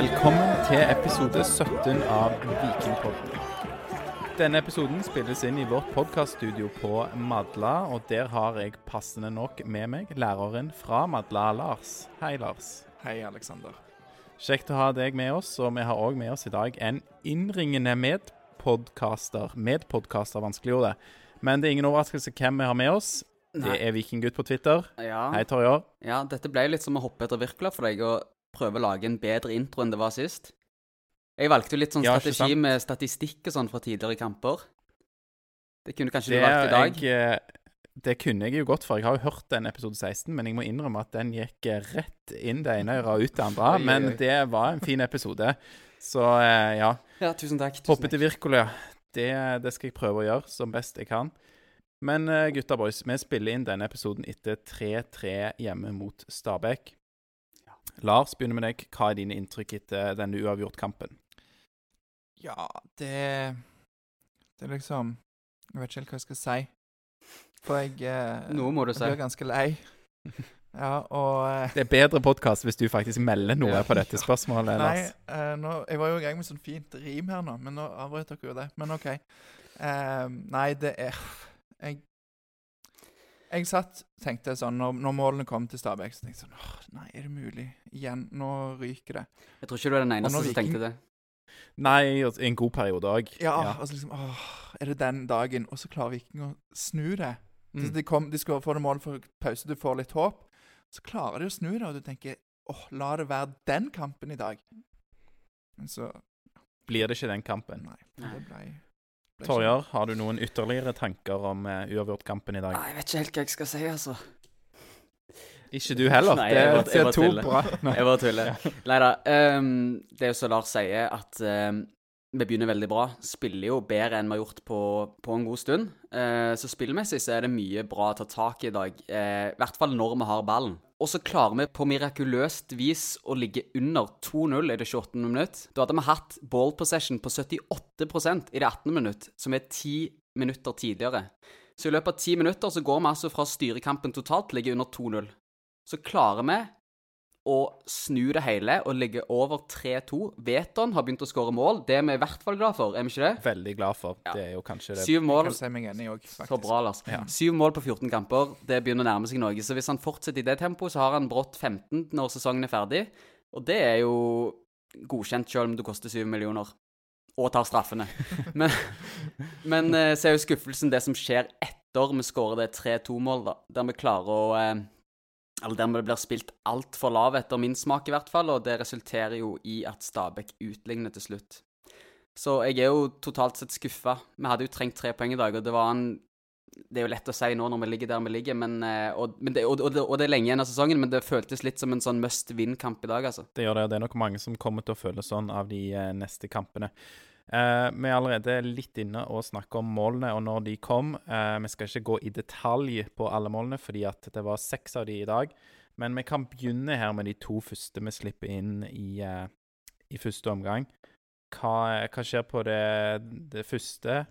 Velkommen til episode 17 av Vikingpodden. Denne episoden spilles inn i vårt podkaststudio på Madla, og der har jeg passende nok med meg læreren fra Madla, Lars. Hei, Lars. Hei, Aleksander. Kjekt å ha deg med oss, og vi har òg med oss i dag en innringende medpodkaster. Medpodkaster, vanskelig ord det. Men det er ingen overraskelse hvem vi har med oss. Det er Vikinggutt på Twitter. Ja. Hei, Torjor. ja, dette ble litt som å hoppe etter Wirkola for deg og prøve å lage en bedre intro enn det var sist. Jeg valgte jo litt sånn Ja, strategi med statistikk og sånn fra tidligere kamper. Det kunne kanskje Det, du valgt i dag? jeg, eh, det kunne jeg jo godt, for jeg har jo hørt den episode 16, men jeg må innrømme at den gikk eh, rett inn det ene øret og ut det andre. Oi, Men oi. det var en fin episode. Så eh, ja. Ja, tusen takk. Tusen Hoppe til Wirkola, det, det skal jeg prøve å gjøre som best jeg kan. Men gutta boys, vi spiller inn denne episoden etter 3-3 hjemme mot Stabæk. Lars, begynner med deg. Hva er dine inntrykk etter denne uavgjort-kampen? Ja, det Det er liksom Jeg vet ikke helt hva jeg skal si. For jeg eh, Noe må du jeg si. blir ganske lei. Ja, og eh, Det er bedre podkast hvis du faktisk melder noe Ja. på dette spørsmålet, Nei, Lars. eh, nå, jeg var jo i gang med sånn fint rim her nå, men nå avbrøt dere jo det. Men OK. Eh, nei, det er Jeg jeg satt tenkte sånn, når, når målene kom til Stabæk, så tenkte jeg sånn Åh, Nei, er det mulig? Igjen. Nå ryker det. Jeg tror ikke du er den eneste som Viking- tenkte det. Nei, i en god periode òg. Ja, altså liksom Åh, er det den dagen? Og så klarer Viking å snu det. Mm. Så de, kom, de skal få det mål for pause, du får litt håp. Så klarer de å snu det, og du tenker åh, la det være den kampen i dag. Men så Blir det ikke den kampen? Nei. Nei. Det ble, ble Torjar, har du noen ytterligere tanker om uh, uavgjort-kampen i dag? Nei, jeg vet ikke helt hva jeg skal si, altså. Ikke du heller. Nei, jeg det bare- jeg det er to bra Nei. Jeg bare tuller. Nei da. Um, det er jo som Lars sier, at ehm, vi begynner veldig bra. Spiller jo bedre enn vi har gjort på, på en god stund. Eh, så spillmessig så er det mye bra å ta tak i i dag. eh, I hvert fall når vi har ballen. Og så klarer vi på mirakuløst vis å ligge under 2-0 i det 28. minutt. Da hadde vi hatt ball possession på 78% i det 18. minutt, som er 10 minutter tidligere. Så i løpet av 10 minutter så går vi altså fra å styre kampen totalt til å ligge under 2-0. Så klarer vi å snu det hele og ligge over 3-2. Veton har begynt å skåre mål. Det er vi i hvert fall glad for, er vi ikke det? Veldig glad for. Ja. Det er jo kanskje det Syv mål. Jeg kan si meg enig òg, faktisk. Så bra, Lars. Ja. Syv mål på 14 kamper. Det begynner å nærme seg noe. Så hvis han fortsetter i det tempoet, så har han brått 15 når sesongen er ferdig. Og det er jo godkjent, selv om det koster 7 millioner. Og tar straffene. Men, men eh, så er jo skuffelsen det som skjer etter vi skårer det 3-2-målet, da. Der vi klarer å eh, Eller der det blir spilt altfor lav, etter min smak i hvert fall. Og det resulterer jo i at Stabæk utligner til slutt. Så jeg er jo totalt sett skuffa. Vi hadde jo trengt tre poeng i dag, og det var en det er jo lett å si nå når vi ligger der vi ligger, men, eh, og, men det, og, og, det, og det er lenge igjen av sesongen, men det føltes litt som en sånn must win-kamp i dag, altså. Det gjør det, og det er nok mange som kommer til å føle sånn av de eh, neste kampene. Eh, vi er allerede litt inne og snakker om målene og når de kom. Eh, vi skal ikke gå i detalj på alle målene, fordi at det var seks av de i dag. Men vi kan begynne her med de to første vi slipper inn i, eh, i første omgang. Hva, hva skjer på det, det første?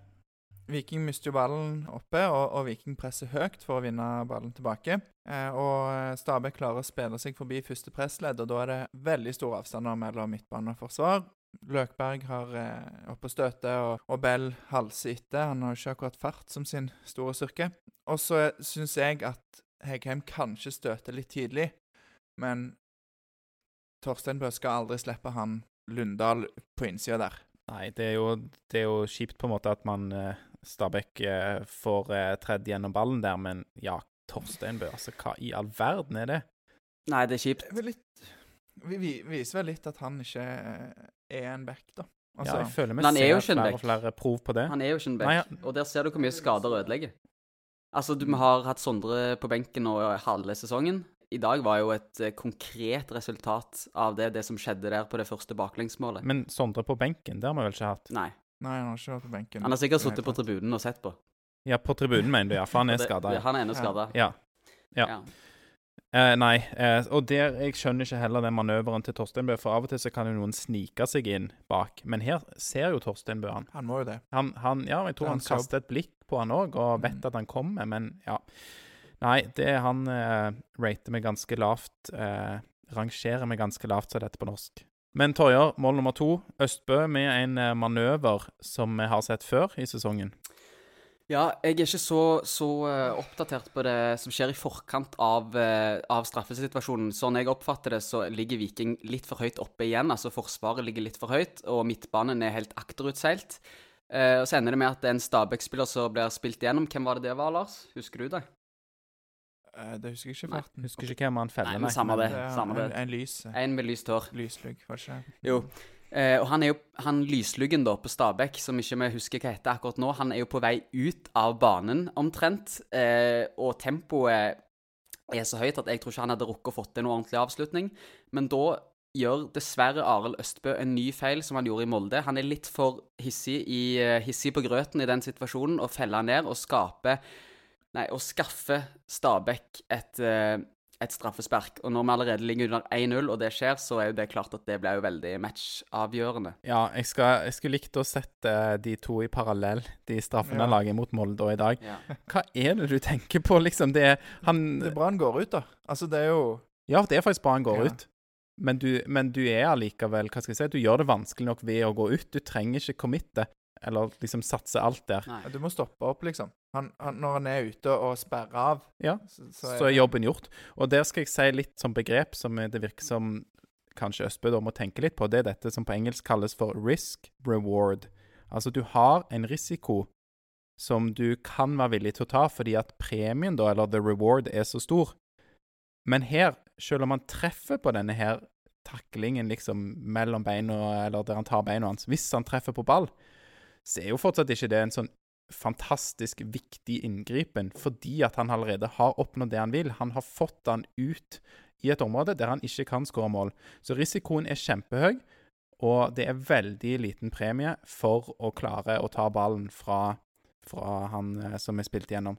Viking mister jo ballen oppe, og, og Viking presser høyt for å vinne ballen tilbake. Og Stabæk klarer å spille seg forbi første pressledd, og da er det veldig store avstander mellom midtbane og forsvar. Løkberg har eh, oppe støtet, støte, og, og Bell halser etter. Han har ikke akkurat fart som sin store styrke. Og så syns jeg at Hegheim kanskje støter litt tidlig, men Torstein Bø skal aldri slippe han Lundahl på innsida der. Nei, det er, jo, det er jo kjipt på en måte at man eh, Stabæk eh, får eh, tredd gjennom ballen der, men ja, Torstein Bø, altså hva i all verden er det? Nei, det er kjipt. Det er litt Vi, vi viser vel litt at han ikke eh, er en back, da. Altså, ja, jeg føler vi han er ser flere back. og flere prov på det. Han er jo ikke en Nei, back, og der ser du hvor mye skader ødelegger. Altså, du, vi har hatt Sondre på benken nå halve sesongen. I dag var jo et eh, konkret resultat av det, det som skjedde der på det første baklengsmålet. Men Sondre på benken, det har vi vel ikke hatt? Nei. Nei, han har ikke vært på benken. Han har sikkert sittet på tribunen og sett på. Ja, på tribunen, mener du, ja. For han er skada. Ja. Han er ennå Ja. ja. Ja. Eh, nei, eh, og der, jeg skjønner ikke heller den manøveren til Torstein Bø, for av og til så kan jo noen snike seg inn bak. Men her ser jo Torstein Bø han. Han må jo det. Han, han ja, jeg tror han hans kaster et blikk på han òg, og vet Mm. at han kommer, men ja. Nei, det han eh, rater meg ganske lavt. Eh, rangerer meg ganske lavt, så dette på norsk. Men Torjer, mål nummer to. Østbø med en eh, manøver som vi har sett før i sesongen. Ja, jeg er ikke så, så uh, oppdatert på det som skjer i forkant av, uh, av straffesituasjonen. Sånn jeg oppfatter det, så ligger Viking litt for høyt oppe igjen. Altså Forsvaret ligger litt for høyt, og midtbanen er helt akterutseilt. Uh, og Så ender det med at det er en Stabæk-spiller som blir spilt igjennom. Hvem var det det var, Lars? Husker du det? Det husker jeg ikke Nei. Husker ikke hvem han feller, Nei, men samme det. Samme det. en lys eh, En med lyst hår. lyslugg, var det ikke? Jo. Eh, og han er jo han lysluggen da på Stabæk, som ikke vi husker hva heter akkurat nå, han er jo på vei ut av banen omtrent. Eh, og tempoet er så høyt at jeg tror ikke han hadde rukket å fått til noen ordentlig avslutning. Men da gjør dessverre Arild Østbø en ny feil som han gjorde i Molde. Han er litt for hissig, i, eh, hissig på grøten i den situasjonen og feller ned og skaper Nei, og skaffer Stabæk et, et straffespark. Og når vi allerede ligger under 1-0, og det skjer, så er jo det klart at det ble jo veldig matchavgjørende. Ja, jeg, skal, jeg skulle likt å sette eh, de to i parallell, de straffene Ja. han lager mot Molde i dag. Ja. Hva er det du tenker på, liksom? Det er Han Det er bra han går ut, da. Altså, det er jo Ja, det er faktisk bra han går Ja. ut. Men du, men du er allikevel Hva skal jeg si? Du gjør det vanskelig nok ved å gå ut. Du trenger ikke committe, eller liksom satse alt der. Nei. Du må stoppe opp, liksom. Han, han, når han er ute og sperrer av, Ja, så, Så er jobben gjort. Og der skal jeg si litt som begrep som det virker som kanskje Østbø da må tenke litt på. Det er dette som på engelsk kalles for risk reward. Altså du har en risiko som du kan være villig til å ta fordi at premien, da, eller the reward, er så stor. Men her, selv om han treffer på denne her taklingen liksom mellom beina, eller der han tar beina hans, hvis han treffer på ball, så er jo fortsatt ikke det en sånn fantastisk viktig inngripen, fordi at han allerede har oppnådd det han vil. Han har fått han ut i et område der han ikke kan skåre mål. Så risikoen er kjempehøy, og det er veldig liten premie for å klare å ta ballen fra, fra han eh, som er spilt gjennom.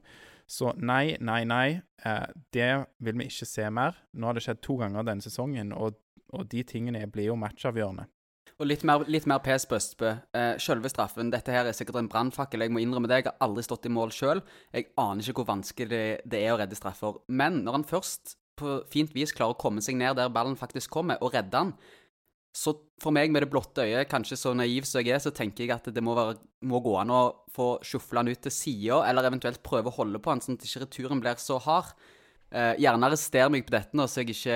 Så nei, nei, nei. Eh, det vil vi ikke se mer. Nå har det skjedd to ganger denne sesongen, og, og de tingene blir jo matchavgjørende. Og litt mer, litt mer pes på Østbø. Eh, Selve straffen. Dette her er sikkert en brannfakkel. Jeg må innrømme det. Jeg har aldri stått i mål sjøl. Jeg aner ikke hvor vanskelig det er å redde straffer. Men når han først på fint vis klarer å komme seg ned der ballen faktisk kommer, og redde han, så for meg med det blotte øyet, kanskje så naiv som jeg er, så tenker jeg at det må, være, må gå an å få sjufle han ut til sida, eller eventuelt prøve å holde på han, sånn at ikke returen blir så hard. Eh, gjerne arrester meg på dette nå, så jeg ikke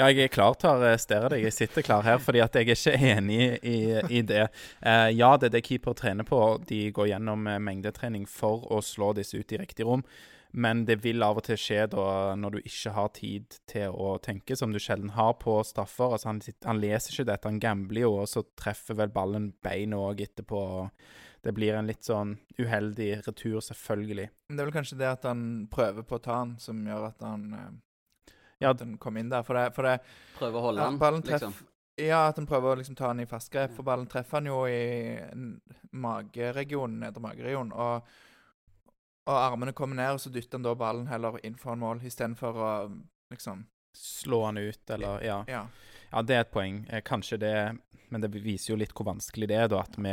Ja, jeg er klar til å arrestere deg. Jeg sitter klar her fordi at jeg er ikke enig i, i det. Uh, ja, det er det keeper trener på. De går gjennom eh, mengdetrening for å slå disse ut i riktig rom. Men det vil av og til skje da når du ikke har tid til å tenke, som du sjelden har på straffer. Altså han, han leser ikke dette, han gambler jo, og så treffer vel ballen beinet òg etterpå. Det blir en litt sånn uheldig retur, selvfølgelig. Men det er vel kanskje det at han prøver på å ta han, som gjør at han, eh, Ja. at han kom inn der. For det, for det Prøver å holde ja, han, ballen liksom. Ja, at han prøver å liksom ta han i fast grep. For ballen treffer han jo i mageregionen, nedre mageregion. Og, og armene kommer ned, og så dytter han da ballen heller inn foran mål, istedenfor å liksom Slå han ut, eller Ja. Ja. Ja, det er et poeng. Eh, kanskje det Men det viser jo litt hvor vanskelig det er, da, at vi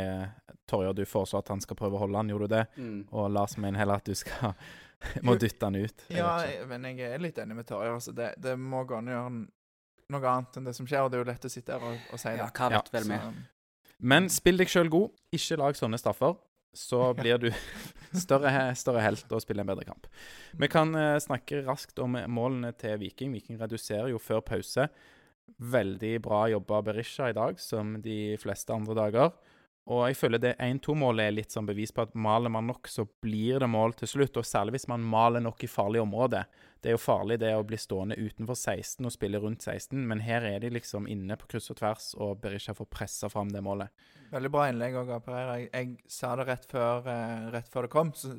Torjer, du foreslår at han skal prøve å holde han, gjorde du det? Mm. Og Lars mener heller at du skal må dytte han ut. Jeg Ja, men jeg er litt enig med Torje. Altså det, det må gå an å gjøre noe annet enn det som skjer, og det er jo lett å sitte her og, og si Ja, det. hva vet Ja, vel med. Så, Men spill deg sjøl god. Ikke lag sånne straffer. Så blir du større, større helt og spiller en bedre kamp. Vi kan uh, snakke raskt om målene til Viking. Viking reduserer jo før pause. Veldig bra jobba Berisha i dag, som de fleste andre dager. Og jeg føler det 1-2-målet er litt sånn bevis på at maler man nok, så blir det mål til slutt. Og særlig hvis man maler nok i farlige områder. Det er jo farlig det å bli stående utenfor 16 og spille rundt 16, men her er de liksom inne på kryss og tvers, og Berisha får pressa fram det målet. Veldig bra innlegg òg av Pereira. Jeg, jeg sa det rett før, eh, rett før det kom, så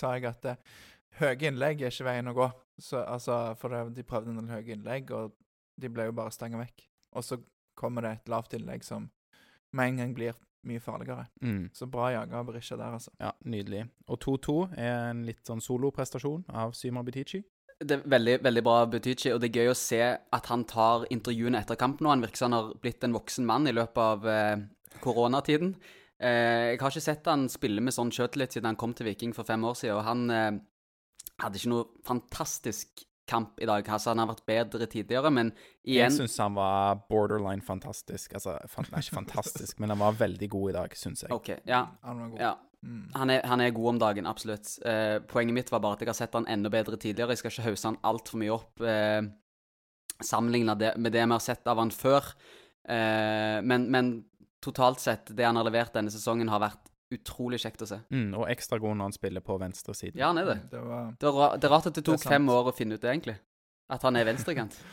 sa jeg at eh, høye innlegg er ikke veien å gå. Så, altså, for det, de prøvde en del høye innlegg, og de ble jo bare stanga vekk. Og så kommer det et lavt innlegg som med en gang blir mye farligere. Mm. Så bra jaga av Berisha der, altså. Ja, nydelig. Og 2-2 er en litt sånn soloprestasjon av Symer Butichi. Det er veldig, veldig bra Butichi, og det er gøy å se at han tar intervjuene etter kampen nå. Han virker som han har blitt en voksen mann i løpet av eh, koronatiden. Eh, jeg har ikke sett han spille med sånn sjøltillit siden han kom til Viking for fem år siden, og han eh, hadde ikke noe fantastisk kamp i dag. Altså, han har vært bedre tidligere, men igjen Jeg syns han var borderline fantastisk. Altså, fan, nei, ikke fantastisk, men han var veldig god i dag, syns jeg. Okay, Ja. Han var god. ja. Mm. Han er, han er god om dagen, absolutt. Eh, poenget mitt var bare at jeg har sett han enda bedre tidligere. Jeg skal ikke hause han altfor mye opp eh, sammenligna med det vi har sett av han før. Eh, men, men totalt sett, det han har levert denne sesongen, har vært utrolig kjekt å se. Mm, og ekstra god når han spiller på venstresiden. Ja, han er det. Det var Det var, det er rart at det tok det fem år å finne ut det, egentlig. At han er venstrekant.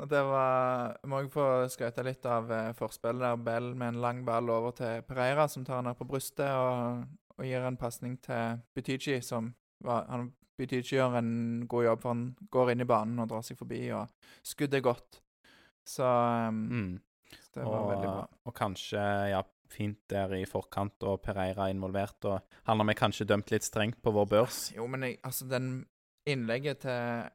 Det var Må jeg få skryte litt av eh, forspillet der. Bell med en lang ball over til Pereira, som tar han ned på brystet og, og gir en pasning til Butichi, som var han, Butichi gjør en god jobb, for han går inn i banen og drar seg forbi, og skuddet er godt. Så um, Mm. det var Og, veldig bra. og kanskje, ja, fint der i forkant, og Pereira er involvert. Og han har vi kanskje dømt litt strengt på vår børs. Jo, men jeg, altså, den innlegget til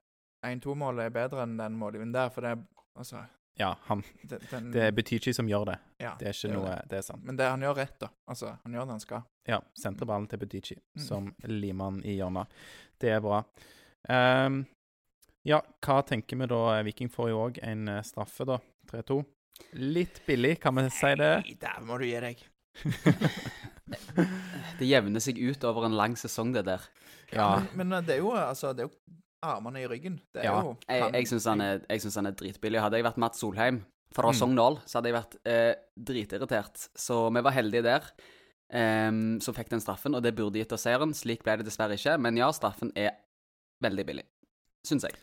1-2-målet er bedre enn den målgivningen der, for det er altså Ja, han, den, den, det betyr ikke som gjør det. ja, Det er ikke det noe Det er sant. Men det, han gjør rett, da. Altså, han gjør det han skal. Ja, senterballen til Butichi, Mm. som limer han i hjørnet. Det er bra. Um, ja, hva tenker vi da? Viking får jo òg en eh, straffe, da. 3-2. Litt billig, kan vi si det? Nei, der må du gi deg. Det jevner seg ut over en lang sesong, det der. Ja. Men, men det er jo altså Det er jo armene i ryggen. Det er Ja. jo Jeg, han- jeg syns han, han er dritbillig. Hadde jeg vært Mats Solheim fra Mm. Sogndal, så hadde jeg vært eh, dritirritert. Så vi var heldige der. Um, som fikk den straffen, og det burde gitt oss seieren. Slik ble det dessverre ikke. Men ja, straffen er veldig billig. Syns jeg.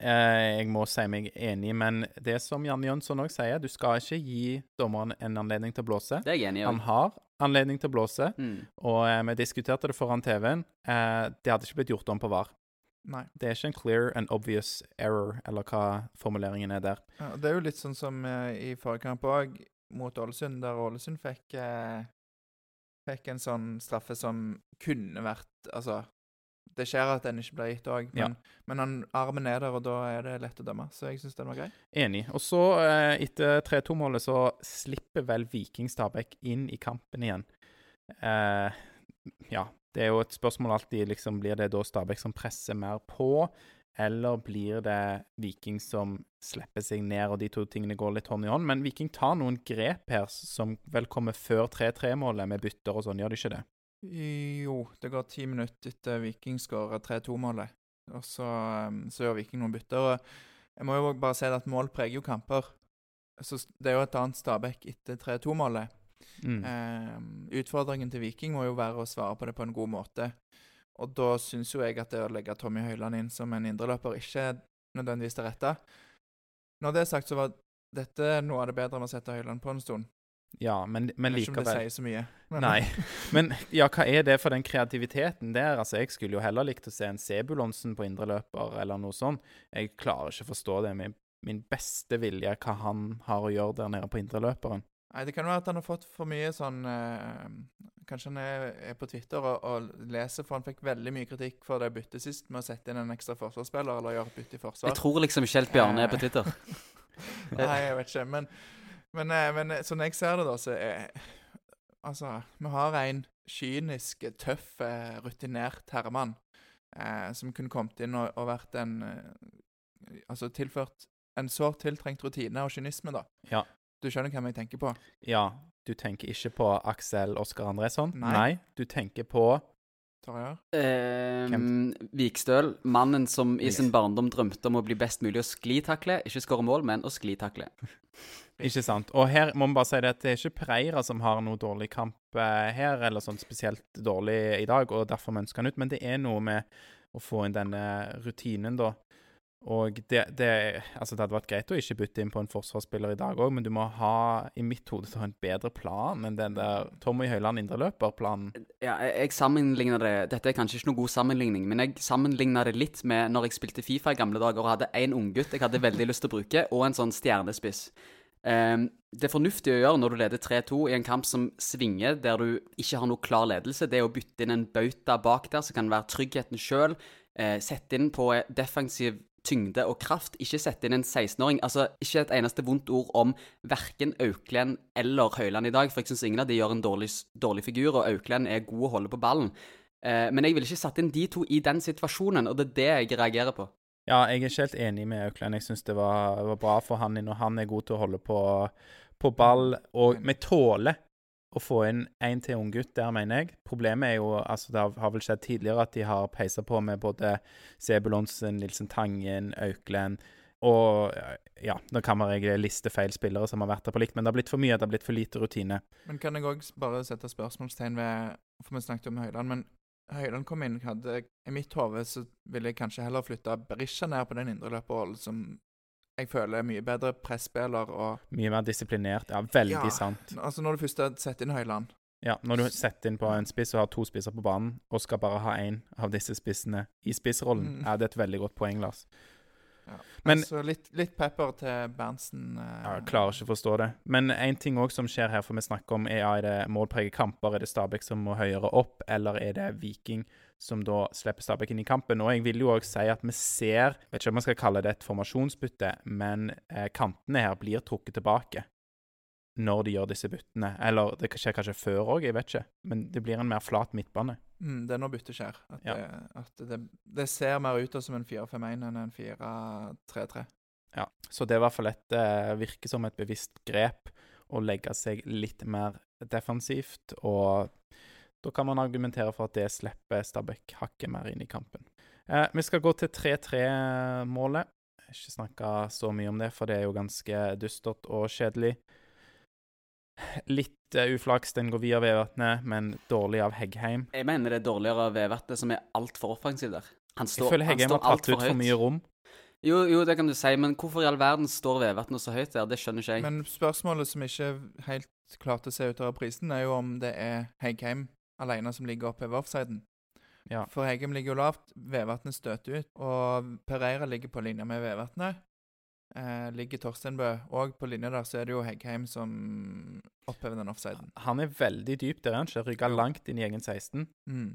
Eh, jeg må si meg enig, men det som Janne Jønsson òg sier, du skal ikke gi dommeren en anledning til å blåse. Det er jeg enig i Han har anledning til å blåse, Mm. og eh, vi diskuterte det foran TV-en. Eh, det hadde ikke blitt gjort om på VAR. Nei. Det er ikke en clear and obvious error, eller hva formuleringen er der. Ja, det er jo litt sånn som eh, i forrige kamp òg, mot Ålesund, der Ålesund fikk eh, Fikk en sånn straffe som kunne vært Altså, det skjer at den ikke blir gitt òg, men, Ja. men han, armen er der, og da er det lett å dømme. Så jeg syns den var grei. Enig. Og så, eh, etter 3-2-målet, så slipper vel Viking Stabæk inn i kampen igjen. Eh, ja, det er jo et spørsmål alltid, liksom, blir det da Stabæk som presser mer på, eller blir det Viking som slipper seg ned, og de to tingene går litt hånd i hånd? Men Viking tar noen grep her som vel kommer før 3-3-målet, med bytter og sånn, gjør de ikke det? Jo, det går ti minutter etter Viking skårer 3-2-målet. Og så, um, så gjør Viking noen bytter. Og jeg må jo bare si at mål preger jo kamper. Så det er jo et annet Stabæk etter 3-2-målet. Mm. Eh, utfordringen til Viking må jo være å svare på det på en god måte. Og da syns jo jeg at det å legge Tommy Høiland inn som en indreløper ikke er nødvendigvis det rette. Når det er sagt, så var dette noe av det bedre enn å sette Høiland på en stund. Ja, men, men Jeg vet ikke om det sier så mye. Nei. Men ja, hva er det for den kreativiteten der? Altså, Jeg skulle jo heller likt å se en Sebulonsen på indreløper eller noe sånt. Jeg klarer ikke å forstå det med min beste vilje, hva han har å gjøre der nede på indreløperen. Nei, det kan være at han har fått for mye sånn øh, Kanskje han er, er på Twitter og, og leser, for han fikk veldig mye kritikk for det byttet sist med å sette inn en ekstra forsvarsspiller eller gjøre et bytte i forsvar. Jeg tror liksom ikke helt Bjarne er på Twitter. Nei, jeg vet ikke. Men, men, eh, men sånn jeg ser det, da, så er Altså, vi har en kynisk, tøff, eh, rutinert herremann eh, som kunne kommet inn og, og vært en Altså tilført en sårt tiltrengt rutine og kynisme, da. Ja. Du skjønner hvem jeg tenker på? Ja, du tenker ikke på Aksel Oskar Andresson? Nei. Du tenker på Tarjei? Eh, Vikstøl, mannen som i sin barndom drømte om å bli best mulig å sklitakle. Ikke skåre mål, men å sklitakle. Ikke sant. Og her må vi bare si det at det er ikke Pereira som har noe dårlig kamp eh, her, eller sånn spesielt dårlig i dag, og derfor vi ønsker han ut, men det er noe med å få inn denne rutinen, da. Og det, det Altså, det hadde vært greit å ikke bytte inn på en forsvarsspiller i dag òg, men du må ha, i mitt hode, en bedre plan enn den der Tommy Høiland indreløper-planen. Ja, jeg, jeg sammenligner det Dette er kanskje ikke noe god sammenligning, men jeg sammenligner det litt med når jeg spilte Fifa i gamle dager og hadde én unggutt jeg hadde veldig lyst til å bruke, og en sånn stjernespiss. Um, det fornuftige å gjøre når du leder 3-2 i en kamp som svinger, der du ikke har noe klar ledelse, det er å bytte inn en bauta bak der, som kan være tryggheten sjøl. Eh, sette inn på defensiv tyngde og kraft. Ikke sette inn en 16-åring. Altså, ikke et eneste vondt ord om verken Auklend eller Høyland i dag, for jeg syns ingen av de gjør en dårlig, dårlig figur, og Auklend er god å holde på ballen. Eh, men jeg ville ikke satt inn de to i den situasjonen, og det er det jeg reagerer på. Ja, jeg er ikke helt enig med Auklend. Jeg syns det var, var bra for han og han er god til å holde på, på ball. Og vi tåler å få inn én til ung gutt der, mener jeg. Problemet er jo altså Det har vel skjedd tidligere at de har peisa på med både Sebulonsen, Nilsen Tangen, Auklend og ja, nå kan man jeg liste feil spillere som har vært der på likt, men det har blitt for mye. Det har blitt for lite rutine. Men kan jeg òg bare sette spørsmålstegn ved For vi snakket om Høyland, men Høyland kom inn, hadde I mitt hode så ville jeg kanskje heller flytta Berisha ned på den indre løperrollen som jeg føler er mye bedre presspiller og Mye mer disiplinert. Ja, veldig Ja. sant. Altså, når du først har sett inn Høyland Ja, Når du setter inn på en spiss og har to spisser på banen, og skal bare ha én av disse spissene i spissrollen, Mm. er det et veldig godt poeng, Lars. ja. Men- Altså litt, litt pepper til Berntsen. eh, Ja, Jeg klarer ikke å forstå det. Men en ting òg som skjer her, for vi snakker om er, er det målprege kamper, er det Stabæk som må høyere opp, eller er det Viking som da slipper Stabæk inn i kampen? Og jeg vil jo òg si at vi ser, vet ikke om man skal kalle det et formasjonsbytte, men eh, kantene her blir trukket tilbake når de gjør disse byttene. Eller det skjer kanskje før òg, jeg vet ikke. Men det blir en mer flat midtbane. Mm, det er når byttet skjer. At, Ja. det, at det, det ser mer ut som en 4-5-1 enn en 4-3-3. Ja, Så det er i hvert fall et eh, virker som et bevisst grep å legge seg litt mer defensivt. Og da kan man argumentere for at det slipper Stabæk hakket mer inn i kampen. Eh, vi skal gå til 3-3-målet. Ikke snakka så mye om det, for det er jo ganske dystert og kjedelig. Litt uh, uflaks, den går via Vevatnet, men dårlig av Heggheim. Jeg mener det er dårligere av Vevatnet, som er altfor offensiv der. Han Jeg føler han Heggheim har tatt ut for mye rom. Jo, jo, det kan du si, men hvorfor i all verden står Vevatnet så høyt der? Det skjønner ikke jeg. Men spørsmålet som ikke helt klarte å se ut av reprisen, er jo om det er Heggheim alene som ligger oppe ved offsiden. Ja. For Heggem ligger jo lavt, Vevatnet støter ut, og Pereira ligger på linje med Vevatnet. Eh, ligger Torsteinbø òg på linje der, så er det jo Heggheim som opphever den offsiden. Han er veldig dyp der, er han ikke? Rygga langt inn i egen 16. Mm.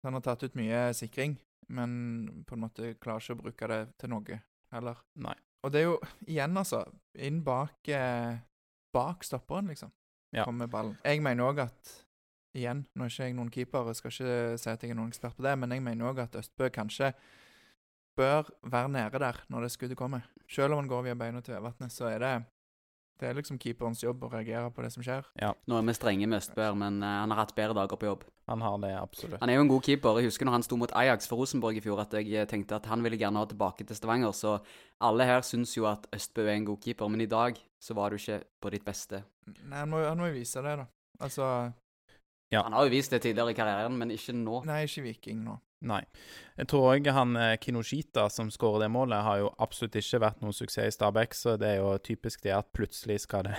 Så Han har tatt ut mye sikring, men på en måte klarer ikke å bruke det til noe heller. Nei. Og det er jo igjen, altså, inn bak eh, bak stopperen, liksom, Ja. kommer ballen. Jeg mener òg at Igjen, nå er ikke jeg noen keeper, og skal ikke si at jeg er noen ekspert på det, men jeg mener òg at Østbø kanskje bør være nede der når det skuddet kommer. Selv om han går via beina til Vevatnet, så er det det er liksom keeperens jobb å reagere på det som skjer. Ja. Nå er vi strenge med Østbø, men eh, han har hatt bedre dager på jobb. Han har det absolutt. Han er jo en god keeper. Jeg husker når han sto mot Ajax for Rosenborg i fjor, at jeg eh, tenkte at han ville gjerne ha tilbake til Stavanger. Så alle her syns jo at Østbø er en god keeper, men i dag så var du ikke på ditt beste. Nei, han må jo vise det, da. Altså Ja. Han har jo vist det tidligere i karrieren, men ikke nå. Nei, ikke Viking nå. Nei. Jeg tror òg han eh, Kinoshita som skårer det målet, har jo absolutt ikke vært noen suksess i Stabæk, så det er jo typisk det at plutselig skal det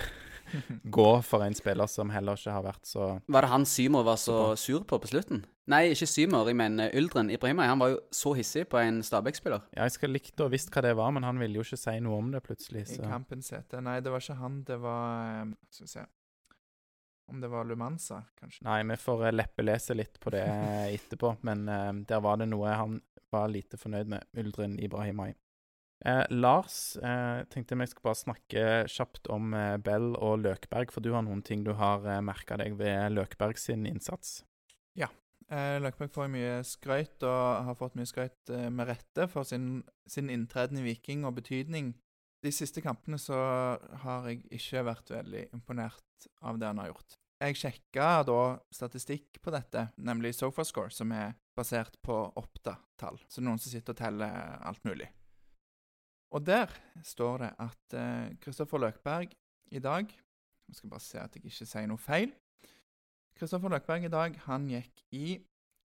gå for en spiller som heller ikke har vært så Var det han Symer var så Så sur på på slutten? Nei, ikke Symer, jeg mener Uldren Ibrahimay. Han var jo så hissig på en Stabæk-spiller. Ja, jeg skulle likt å visst hva det var, men han ville jo ikke si noe om det plutselig, I kampen kampens sete. Nei, det var ikke han, det var eh, Skal vi se Om det var Lumanza, kanskje. Nei, vi får eh, leppelese litt på det etterpå, men uh, der var det noe han var lite fornøyd med, Uldren Ibrahimai. Eh, Lars, eh, tenkte vi skal bare snakke kjapt om eh, Bell og Løkberg, for du har noen ting du har eh, merka deg ved Løkberg sin innsats. Eh, Løkberg får mye skrøyt, og har fått mye skrøyt eh, med rette for sin, sin inntreden i Viking og betydning. De siste kampene så har jeg ikke vært veldig imponert av det han har gjort. Jeg sjekka da statistikk på dette, nemlig Sofascore, som er basert på Oppda-tall. Så noen som sitter og teller alt mulig. Og der står det at Kristoffer Løkberg i dag Jeg skal bare se at jeg ikke sier noe feil. Kristoffer Løkberg i dag han gikk i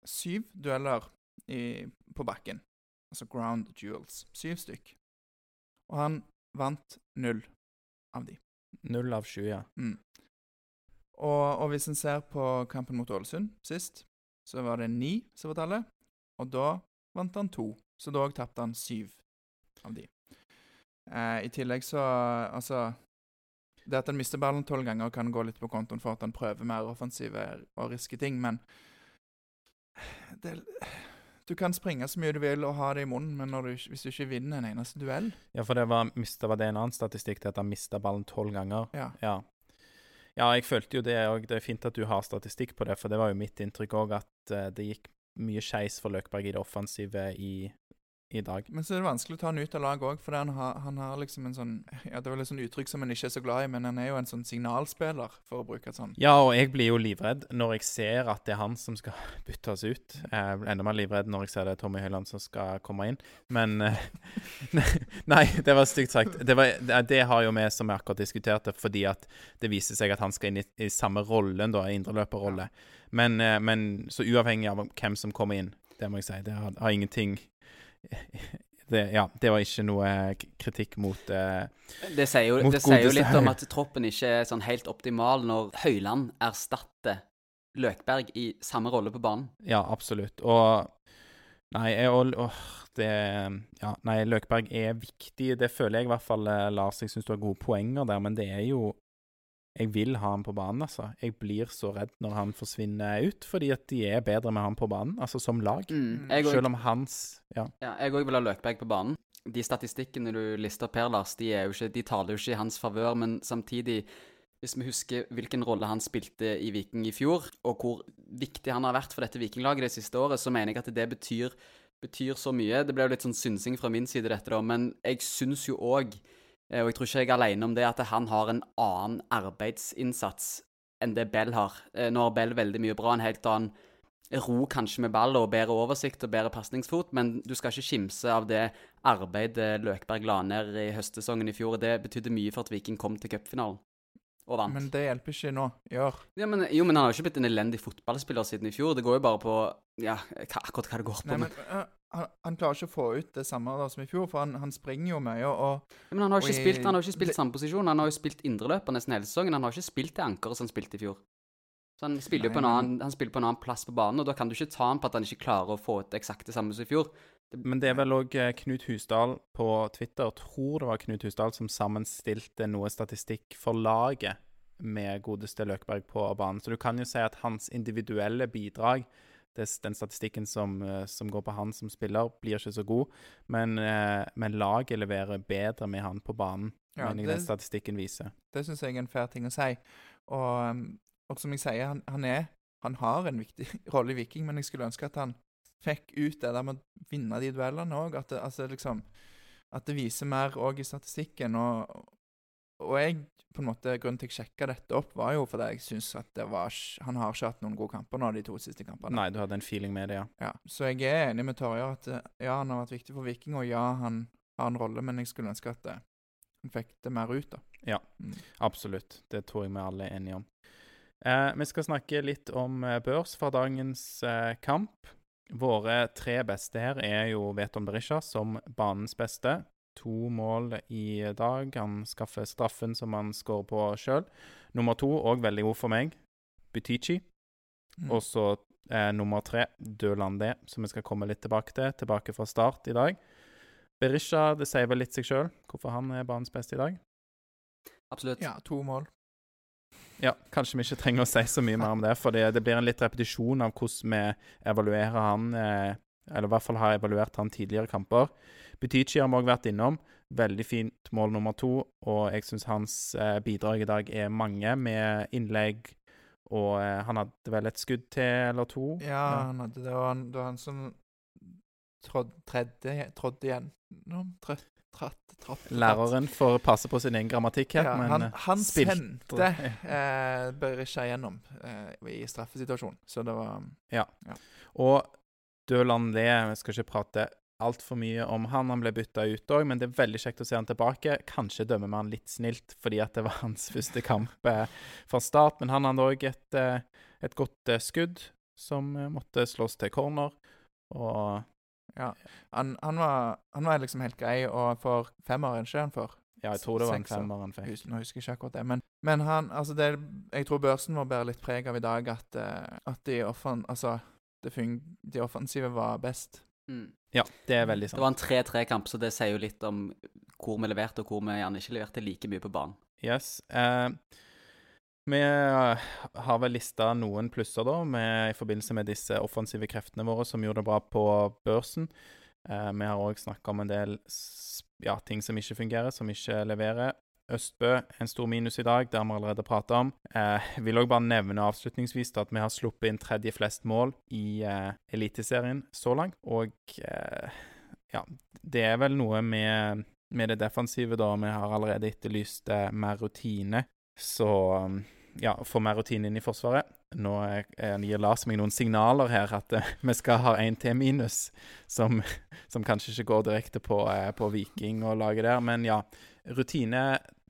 syv dueller i, på bakken. Altså ground duels. Syv stykk. Og han vant null av de. Null av sju, ja. Mm. Og, og hvis en ser på kampen mot Ålesund sist, så var det ni som var tallet. Og da vant han to. Så da tapte han syv av de. Eh, I tillegg så Altså Det at han mister ballen tolv ganger, kan gå litt på kontoen for at han prøver mer offensive og riske ting, men det, Du kan springe så mye du vil og ha det i munnen, men du, hvis du ikke vinner en eneste duell Ja, for det var, mistet, var det en annen statistikk til at han mista ballen tolv ganger? Ja. Ja. Ja, jeg følte jo det òg. Det er fint at du har statistikk på det, for det var jo mitt inntrykk òg at eh, det gikk mye skeis for Løkberg i det offensive i, i dag. Men så er det vanskelig å ta han ut av laget òg, for han har, han har liksom en sånn Ja, det er vel et sånn uttrykk som han ikke er så glad i, men han er jo en sånn signalspiller, for å bruke et sånt. Ja, og jeg blir jo livredd når jeg ser at det er han som skal byttes ut. Jeg blir enda mer livredd når jeg ser det er Tommy Høiland som skal komme inn. Men Nei, det var stygt sagt. Det, var, det, det har jo vi som vi akkurat diskuterte, fordi at det viser seg at han skal inn i, i samme rollen, da, indreløperrolle. Men, eh, men så uavhengig av hvem som kommer inn, det må jeg si, det har, har ingenting det, ja, det var ikke noe kritikk mot eh, Det sier jo, det sier jo litt om at troppen ikke er sånn helt optimal når Høyland erstatter Løkberg i samme rolle på banen. Ja, absolutt. Og Nei, jeg, og, åh, det Ja, nei, Løkberg er viktig. Det føler jeg i hvert fall, eh, Lars. Jeg syns du har gode poenger der, men det er jo Jeg vil ha han på banen, altså. Jeg blir så redd når han forsvinner ut, fordi at de er bedre med han på banen, altså som lag. Mm. Jeg Selv om hans Ja. ja, jeg òg vil ha Løkberg på banen. De statistikkene du lister opp her, Lars, de, er jo ikke, de taler jo ikke i hans favør, men samtidig hvis vi husker hvilken rolle han spilte i Viking i fjor, og hvor viktig han har vært for dette Vikinglaget det siste året, så mener jeg at det betyr, betyr så mye. Det ble jo litt sånn synsing fra min side, dette, da, men jeg syns jo òg, og jeg tror ikke jeg er alene om det, at han har en annen arbeidsinnsats enn det Bell har. Eh, Nå har Bell veldig mye bra, en helt annen ro kanskje med ball og bedre oversikt og bedre pasningsfot, men du skal ikke skimse av det arbeidet Løkberg la ned i høstsesongen i fjor. Det betydde mye for at Viking kom til cupfinalen og vant. Men det hjelper ikke nå, i år. ja, men, jo, men han har jo ikke blitt en elendig fotballspiller siden i fjor. Det går jo bare på ja, akkurat hva det går på. Nei, men, men øh, han, han klarer ikke å få ut det samme da, som i fjor, for han, han springer jo mye, og, Ja, men han har jo ikke i- spilt, han har ikke spilt det- samme posisjon. Han har jo spilt indreløper nesten hele sesongen. Han har ikke spilt det ankeret som han spilte i fjor. Så han spiller jo på en annen, han spiller på en annen plass på banen, og da kan du ikke ta ham på at han ikke klarer å få ut eksakt det samme som i fjor. Men det er vel òg Knut Husdal på Twitter, tror det var Knut Husdal, som sammenstilte noe statistikk for laget med godeste Løkberg på banen. Så du kan jo si at hans individuelle bidrag, det, den statistikken som, eh, som går på han som spiller, blir ikke så god. Men, eh, men laget leverer bedre med han på banen, Ja, mener jeg den statistikken viser. det syns jeg er en fair ting å si. Og, um, og som jeg sier, han, han er Han har en viktig rolle i Viking, men jeg skulle ønske at han fikk ut det der med å vinne de duellene òg. At, altså, liksom, at det viser mer òg i statistikken. Og, og jeg på en måte, Grunnen til jeg sjekka dette opp, var jo fordi jeg syns at det var, han har ikke hatt noen gode kamper nå de to siste kampene. Nei, du hadde en feeling med det, ja. Ja, så jeg er enig med Torjer at eh, ja, han har vært viktig for Viking, og ja, han har en rolle, men jeg skulle ønske at eh, han fikk det mer ut, da. Ja. Mm. Absolutt. Det tror jeg vi alle er enige om. Eh, vi skal snakke litt om eh, børs fra dagens eh, kamp. Våre tre beste her er jo Veton Berisha som banens beste. To mål i dag. Han skaffer straffen som han skårer på sjøl. Nummer to, òg veldig god for meg, Butichi. Mm. Og så eh, nummer tre, Dølandé, som vi skal komme litt tilbake til. Tilbake fra start i dag. Berisha, det sier vel litt seg sjøl hvorfor han er banens beste i dag. Absolutt. Ja, to mål. Ja, kanskje vi ikke trenger å si så mye mer om det, for det, det blir en litt repetisjon av hvordan vi evaluerer han, eh, eller i hvert fall har evaluert han tidligere kamper. Butichi har vi òg vært innom. Veldig fint mål nummer to, og jeg syns hans eh, bidrag i dag er mange, med innlegg, og eh, han hadde vel et skudd til eller to. Ja, han hadde det, og han, det var han som trådde, tredde, trådde igjennom tratt, tratt, tratt. Læreren får passe på sin egen grammatikk her, Ja, men han, eh, han sendte eh, Berisha gjennom eh, i straffesituasjonen, så det var Og Døland Le, vi skal ikke prate altfor mye om han. Han ble bytta ut òg, men det er veldig kjekt å se han tilbake. Kanskje dømmer vi han litt snilt fordi at det var hans første kamp eh, fra start, men han hadde òg et, eh, et godt eh, skudd som måtte slås til corner. Og Ja. Han, han, var, han var liksom helt grei, og for femmer, er ikke han for? ja, jeg tror det var en femmer han fikk. Nå husker jeg ikke akkurat det, men, men han Altså, det Jeg tror børsen vår bærer litt preg av i dag at, at de, offan, altså, de offensive var best. Mm. Ja, det er veldig sant. Det var en 3-3-kamp, så det sier jo litt om hvor vi leverte, og hvor vi gjerne ikke leverte like mye på banen. Yes. Eh, vi eh, har vel lista noen plusser, da, med, i forbindelse med disse offensive kreftene våre som gjorde det bra på børsen. Eh, vi har òg snakka om en del ja, ting som ikke fungerer, som ikke leverer. Østbø, en stor minus i dag, det har vi allerede prata om. Eh, vil òg bare nevne avslutningsvis at vi har sluppet inn tredje flest mål i eh, Eliteserien så langt. Og eh, ja, det er vel noe med, med det defensive, da. Vi har allerede etterlyst eh, mer rutine. Så um, ja, få mer rutine inn i Forsvaret. Nå gir Lars meg noen signaler her at eh, vi skal ha én til minus, som, som kanskje ikke går direkte på, eh, på Viking og laget der. Men ja, rutine,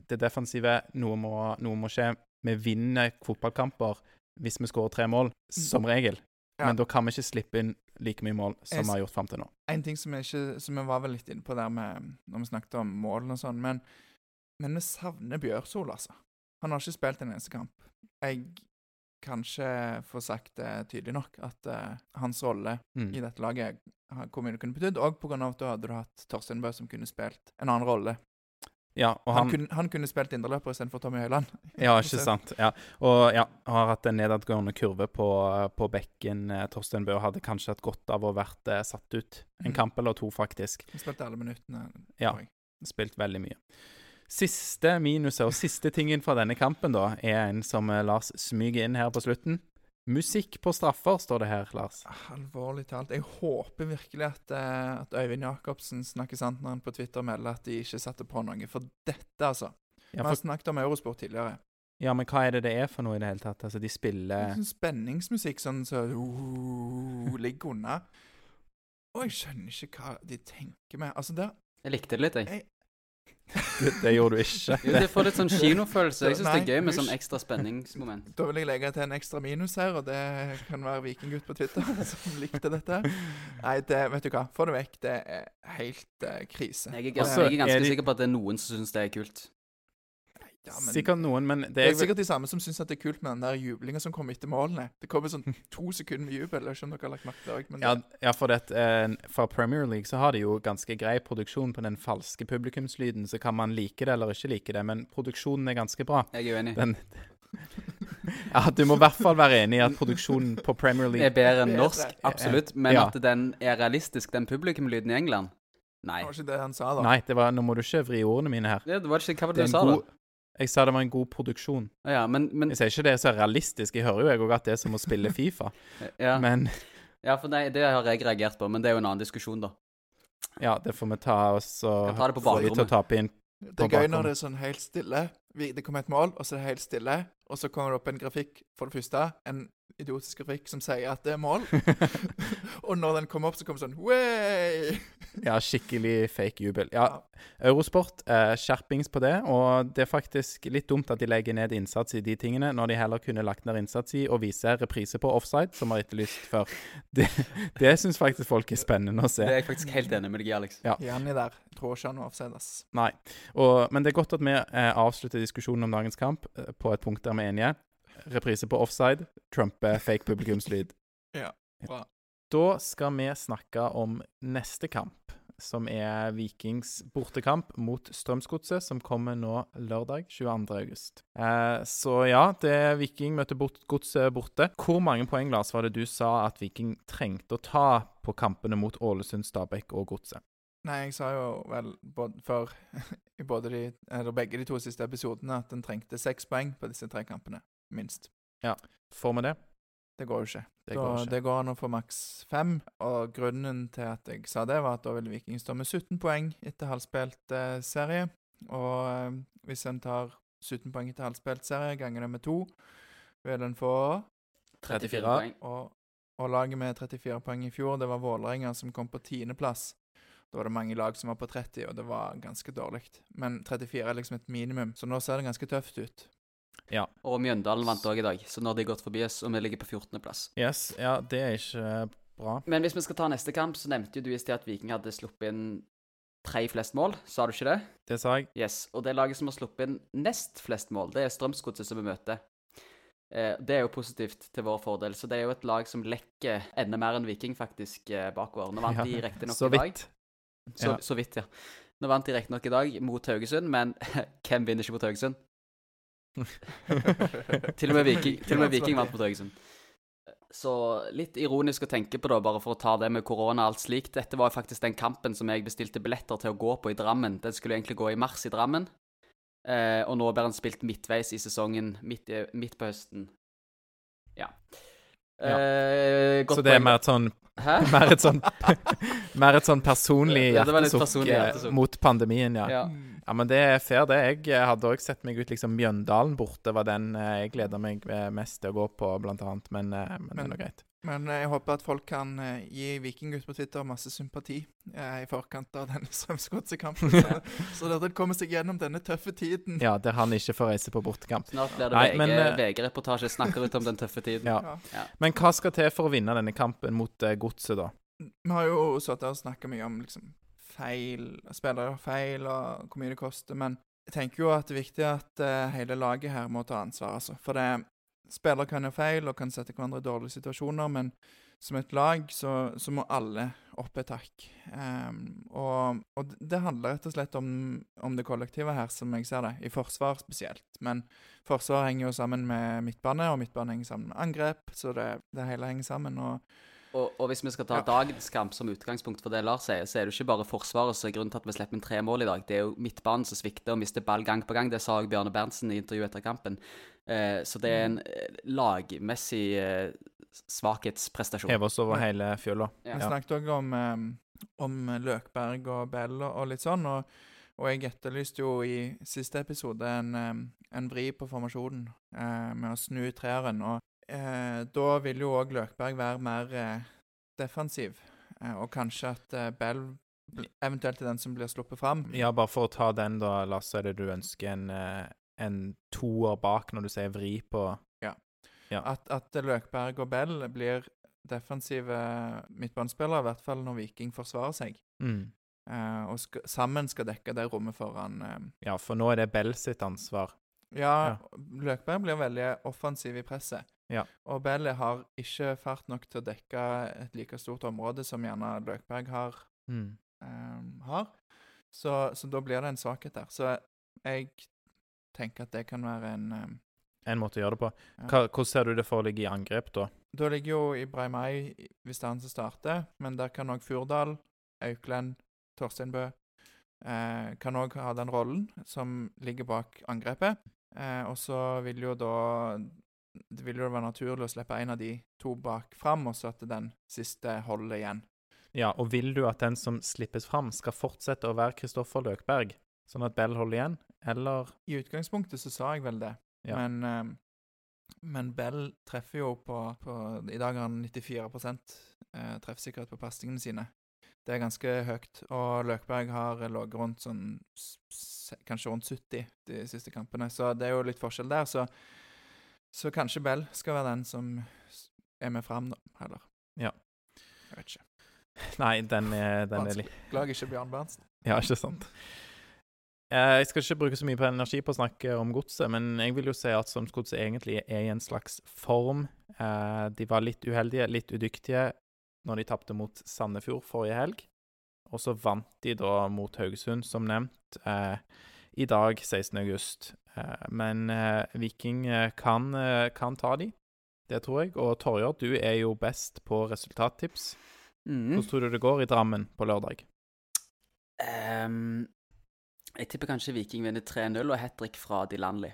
det defensive, noe må, noe må skje. Vi vinner fotballkamper hvis vi skårer tre mål, som regel. Ja. Men da kan vi ikke slippe inn like mye mål som Jeg vi har gjort fram til nå. En ting som, jeg ikke, som jeg var vel litt inne på der med, når vi snakket om målene og sånn, men, men vi savner Bjørsol, altså. Han har ikke spilt en eneste kamp. Jeg kan ikke få sagt det tydelig nok, at uh, hans rolle Mm. i dette laget hvor mye det kunne betydd, grunn av at da hadde du hatt Torstein Bø som kunne spilt en annen rolle. Ja, Han, han, kunne, han kunne spilt indreløper istedenfor Tommy Høiland. Ja, ikke sant. Ja. Og ja, har hatt en nedadgående kurve på, på bekken. Eh, Torstein Bøe hadde kanskje hatt godt av å vært eh, satt ut en Mm. kamp eller to, faktisk. Han spilte alle minuttene. Ja. Spilt veldig mye. Siste minuset og siste tingen fra denne kampen, da, er en som eh, Lars smyger inn her på slutten. Musikk på straffer, står det her, Lars. Alvorlig talt. Jeg håper virkelig at, eh, at Øyvind Jacobsen snakker sant når han på Twitter melder at de ikke satte på noe. For dette, altså. Vi Ja, har snakket om Eurosport tidligere. ja, men hva er det det er for noe i det hele tatt? Altså, de spiller Sånn spenningsmusikk sånn så uh, ligger unna. Og jeg skjønner ikke hva de tenker med. Altså, der Jeg likte det litt, jeg. Det, det gjorde du ikke. Jo, det får litt sånn kinofølelse. Jeg syns det er gøy med sånn ekstra spenningsmoment. Da vil jeg legge til en ekstra minus her, og det kan være Vikinggutt på Twitter som likte dette. Nei, det, vet du hva. Få det vekk. Det er helt uh, krise. Jeg er, ganske, jeg er ganske er de- sikker på at det er noen som syns det er kult. Ja, men- Sikkert noen, men det Det er er sikkert de samme som syns det er kult med den der jublinga som kommer etter målene. Det kommer sånn to sekunder med jubel. Jeg vet ikke om dere har lagt merke til det Ja, ja for det, eh, for, Premier League så har de jo ganske grei produksjon på den falske publikumslyden, så kan man like det eller ikke like det, men produksjonen er ganske bra. Jeg er uenig. Den Ja, du må i hvert fall være enig i at produksjonen på Premier League er bedre enn norsk, absolutt. Men Ja. at den er realistisk, den publikumlyden i England Nei. det var ikke det han sa, da. Nei, det var, nå må du ikke vri ordene mine her. Det var ikke, hva var Det er du sa, da? Jeg sa det var en god produksjon. Ja, men, men Jeg sier ikke det er så realistisk. Jeg hører jo jeg òg at det er som å spille Fifa, ja. men ja, for nei, det har jeg reagert på, men det er jo en annen diskusjon, da. ja, det får vi ta oss og ta det på få de til å bakrommet. tape inn. Det er gøy når det er sånn helt stille. Det kommer et mål, og så er det helt stille. Og så kommer det opp en grafikk, for det første. En idiotisk grafikk som sier at det er mål. og når den kommer opp, så kommer det sånn Way! Ja, skikkelig fake jubel. Ja, Eurosport, eh, skjerpings på det. Og det er faktisk litt dumt at de legger ned innsats i de tingene, når de heller kunne lagt ned innsats i å vise reprise på offside, som har etterlyst før. Det, det syns faktisk folk er spennende å se. Det er jeg faktisk helt enig med deg i, Alex. Ja. Janni der. Tror ikke han var offside, ass. Nei. Og, men det er godt at vi eh, avslutter diskusjonen om dagens kamp eh, på et punkt der vi er enige. Reprise på offside, Trump er fake publikumslyd. Ja, bra. Da skal vi snakke om neste kamp, som er Vikings bortekamp mot Strømsgodset, som kommer nå lørdag 22. august. Eh, så ja, det er Viking møter bort Godset borte. Hvor mange poeng, Lars, var det du sa at Viking trengte å ta på kampene mot Ålesund, Stabæk og Godset? Nei, jeg sa jo vel både, før i både de, eller begge de to siste episodene at en trengte seks poeng på disse tre kampene. Minst. Ja. Får vi det? Det går jo ikke. Det da, går ikke. det går an å få maks fem. Og grunnen til at jeg sa det, var at da vil Viking stå med 17 poeng etter halvspilt eh, serie. Og eh, hvis en tar 17 poeng etter halvspilt serie, ganger det med to, vil en få 34 34. poeng. og, og laget med 34 poeng i fjor, det var Vålerenga som kom på tiendeplass. Da var det mange lag som var på 30, og det var ganske dårlig. Men 34 er liksom et minimum, så nå ser det ganske tøft ut. Og Mjøndalen vant òg i dag, så nå har de gått forbi oss, og vi ligger på 14.-plass. Yes. Ja, det er ikke bra. Men hvis vi skal ta neste kamp, så nevnte jo du i sted at Viking hadde sluppet inn tre flest mål. Sa du ikke det? Det sa jeg. Yes. Og det laget som har sluppet inn nest flest mål, det er Strømsgodset som vi møter. Eh, det er jo positivt til vår fordel, så det er jo et lag som lekker enda mer enn Viking faktisk eh, bakover. Nå vant de riktignok i dag. Så, Ja. så vidt, ja. Nå vant de riktignok i dag mot Haugesund, men hvem vinner ikke mot Haugesund? Til og med Viking, til og med Viking vant mot Haugesund. Så litt ironisk å tenke på, da, bare for å ta det med korona og alt slikt. Dette var jo faktisk den kampen som jeg bestilte billetter til å gå på i Drammen. Den skulle egentlig gå i mars i Drammen. Eh, og nå blir den spilt midtveis i sesongen, midt, midt på høsten. Ja. Eh, Så det er mer et sånn Hæ? Mer et sånn Mer et sånn personlig Ja, hjertesukk eh, mot pandemien, ja. Ja. Ja, men det er fair, det. Jeg eh, hadde òg sett meg ut liksom Mjøndalen borte, var den eh, jeg gleda meg mest til å gå på, blant annet. Men, men, men det er nå greit. Men jeg håper at folk kan eh, gi Vikinggutt på Twitter masse sympati eh, i forkant av denne Strømsgodset-kampen. så, så dere kommer seg gjennom denne tøffe tiden. Ja, der han ikke får reise på bortekamp. Snart blir det VG, eh, VG-reportasje. Snakker ut om den tøffe tiden. Ja. Ja. Men hva skal til for å vinne denne kampen mot eh, Godset, da? Vi har jo sittet og snakka mye om liksom feil, spillere har feil, og hvor mye det koster. Men jeg tenker jo at det er viktig at eh, hele laget her må ta ansvar, altså. For det, spillere kan gjøre feil og kan sette hverandre i dårlige situasjoner, men som et lag så, så må alle opp et hakk. Um, og, og det- handler rett og slett om, om det kollektive her, som jeg ser det. I forsvar spesielt. Men forsvar henger jo sammen med midtbane, og midtbane henger sammen med angrep. Så det, det hele henger sammen. og Og, og hvis vi skal ta Ja. dagens kamp som utgangspunkt for det Lars sier, så er det jo ikke bare Forsvaret som er grunnen til at vi slipper inn tre mål i dag. Det er jo midtbanen som svikter og mister ball gang på gang. Det sa også Bjarne Berntsen i intervjuet etter kampen. Eh, så det er en eh, lagmessig eh, svakhetsprestasjon. Hever oss over hele fjøla. Ja. Vi snakket òg om, eh, om Løkberg og Bell og, og litt sånn. Og, og jeg etterlyste jo i siste episode en, eh, en vri på formasjonen eh, med å snu treeren. Og eh, da vil jo òg Løkberg være mer eh, defensiv. Eh, og kanskje at eh, Bell eventuelt er den som blir sluppet fram. Ja, bare for å ta den, da, Lasse, er det du ønsker en, eh, en toer bak når du sier vri på Ja. At, at Løkberg og Bell blir defensive midtbanespillere, i hvert fall når Viking forsvarer seg. mm. Uh, og sk sammen skal dekke det rommet foran uh, Ja, for nå er det Bell sitt ansvar. Ja, Løkberg blir veldig offensiv i presset. Ja. Og Bell har ikke fart nok til å dekke et like stort område som gjerne Løkberg har. Mm. Um, har. Så, så da blir det en svakhet der. Så jeg tenker at det kan være en um, En måte å gjøre det på. Ja. Hvordan ser du det for deg i angrep, da? Da ligger jo Ibrahimay, hvis det er han som starter, men der kan òg Furdal, Auklend, Torsteinbø eh, kan òg ha den rollen som ligger bak angrepet. Eh, og så vil jo da Det vil jo være naturlig å slippe en av de to bak fram, og så at den siste holder igjen. Ja, og vil du at den som slippes fram, skal fortsette å være Kristoffer Løkberg, sånn at Bell holder igjen, eller I utgangspunktet så sa jeg vel det, Ja. men eh, men Bell treffer jo på, på I dag har han 94 eh, treffsikkerhet på pasningene sine. Det er ganske høyt. Og Løkberg har ligget rundt sånn Kanskje rundt 70 de siste kampene. Så det er jo litt forskjell der. Så, så kanskje Bell skal være den som er med fram, da. Heller. Ja. Jeg vet ikke. Nei, den er, den er litt Lag ikke Bjørn Berntsen. Ja, ikke sant. Eh, Jeg skal ikke bruke så mye på energi på å snakke om godset, men jeg vil jo si at Strømsgodset egentlig er i en slags form. Eh, De var litt uheldige, litt udyktige når de tapte mot Sandefjord forrige helg. Og så vant de da mot Haugesund, som nevnt, eh, i dag, 16. august. Eh, Men eh, Viking eh, kan, kan ta de. Det tror jeg. Og Torjord, du er jo best på resultattips. Mm. Hvordan tror du det går i Drammen på lørdag? Um, jeg tipper kanskje Viking vinner 3-0 og hat trick fra Dilanli.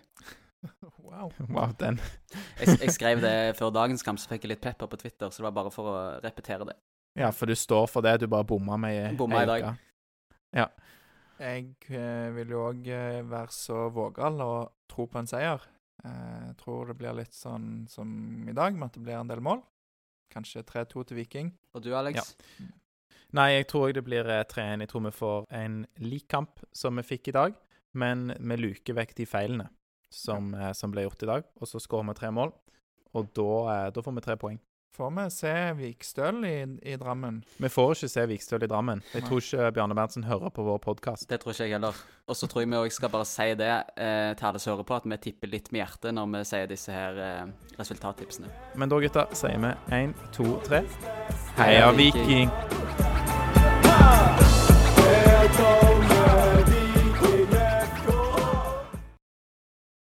Wow. Wow, den Jeg, jeg skrev det før dagens kamp, så fikk jeg litt pepper på Twitter, så det var bare for å repetere det. Ja, for du står for det. Du bare bomma med Bomma i dag. Jeg eh, vil jo òg eh, være så vågal og tro på en seier. Eh, Jeg tror det blir litt sånn som i dag, med at det blir en del mål. Kanskje 3-2 til Viking. Og du, Alex? Nei, jeg tror det blir eh, 3-1. Jeg tror vi får en lik kamp som vi fikk i dag, men vi luker vekk de feilene som, som ble gjort i dag. Og så skårer vi tre mål, og da, da får vi tre poeng. Får vi se Vikstøl i, i Drammen? Vi får ikke se Vikstøl i Drammen. Jeg tror ikke Bjarne Berntsen hører på vår podkast. Det tror ikke jeg heller. Og så tror jeg vi òg skal bare si det eh, til alle som hører på, at vi tipper litt med hjertet når vi sier disse her eh, resultattipsene. Men da, gutta, sier vi én, to, tre. Heia Viking! Heia, Viking.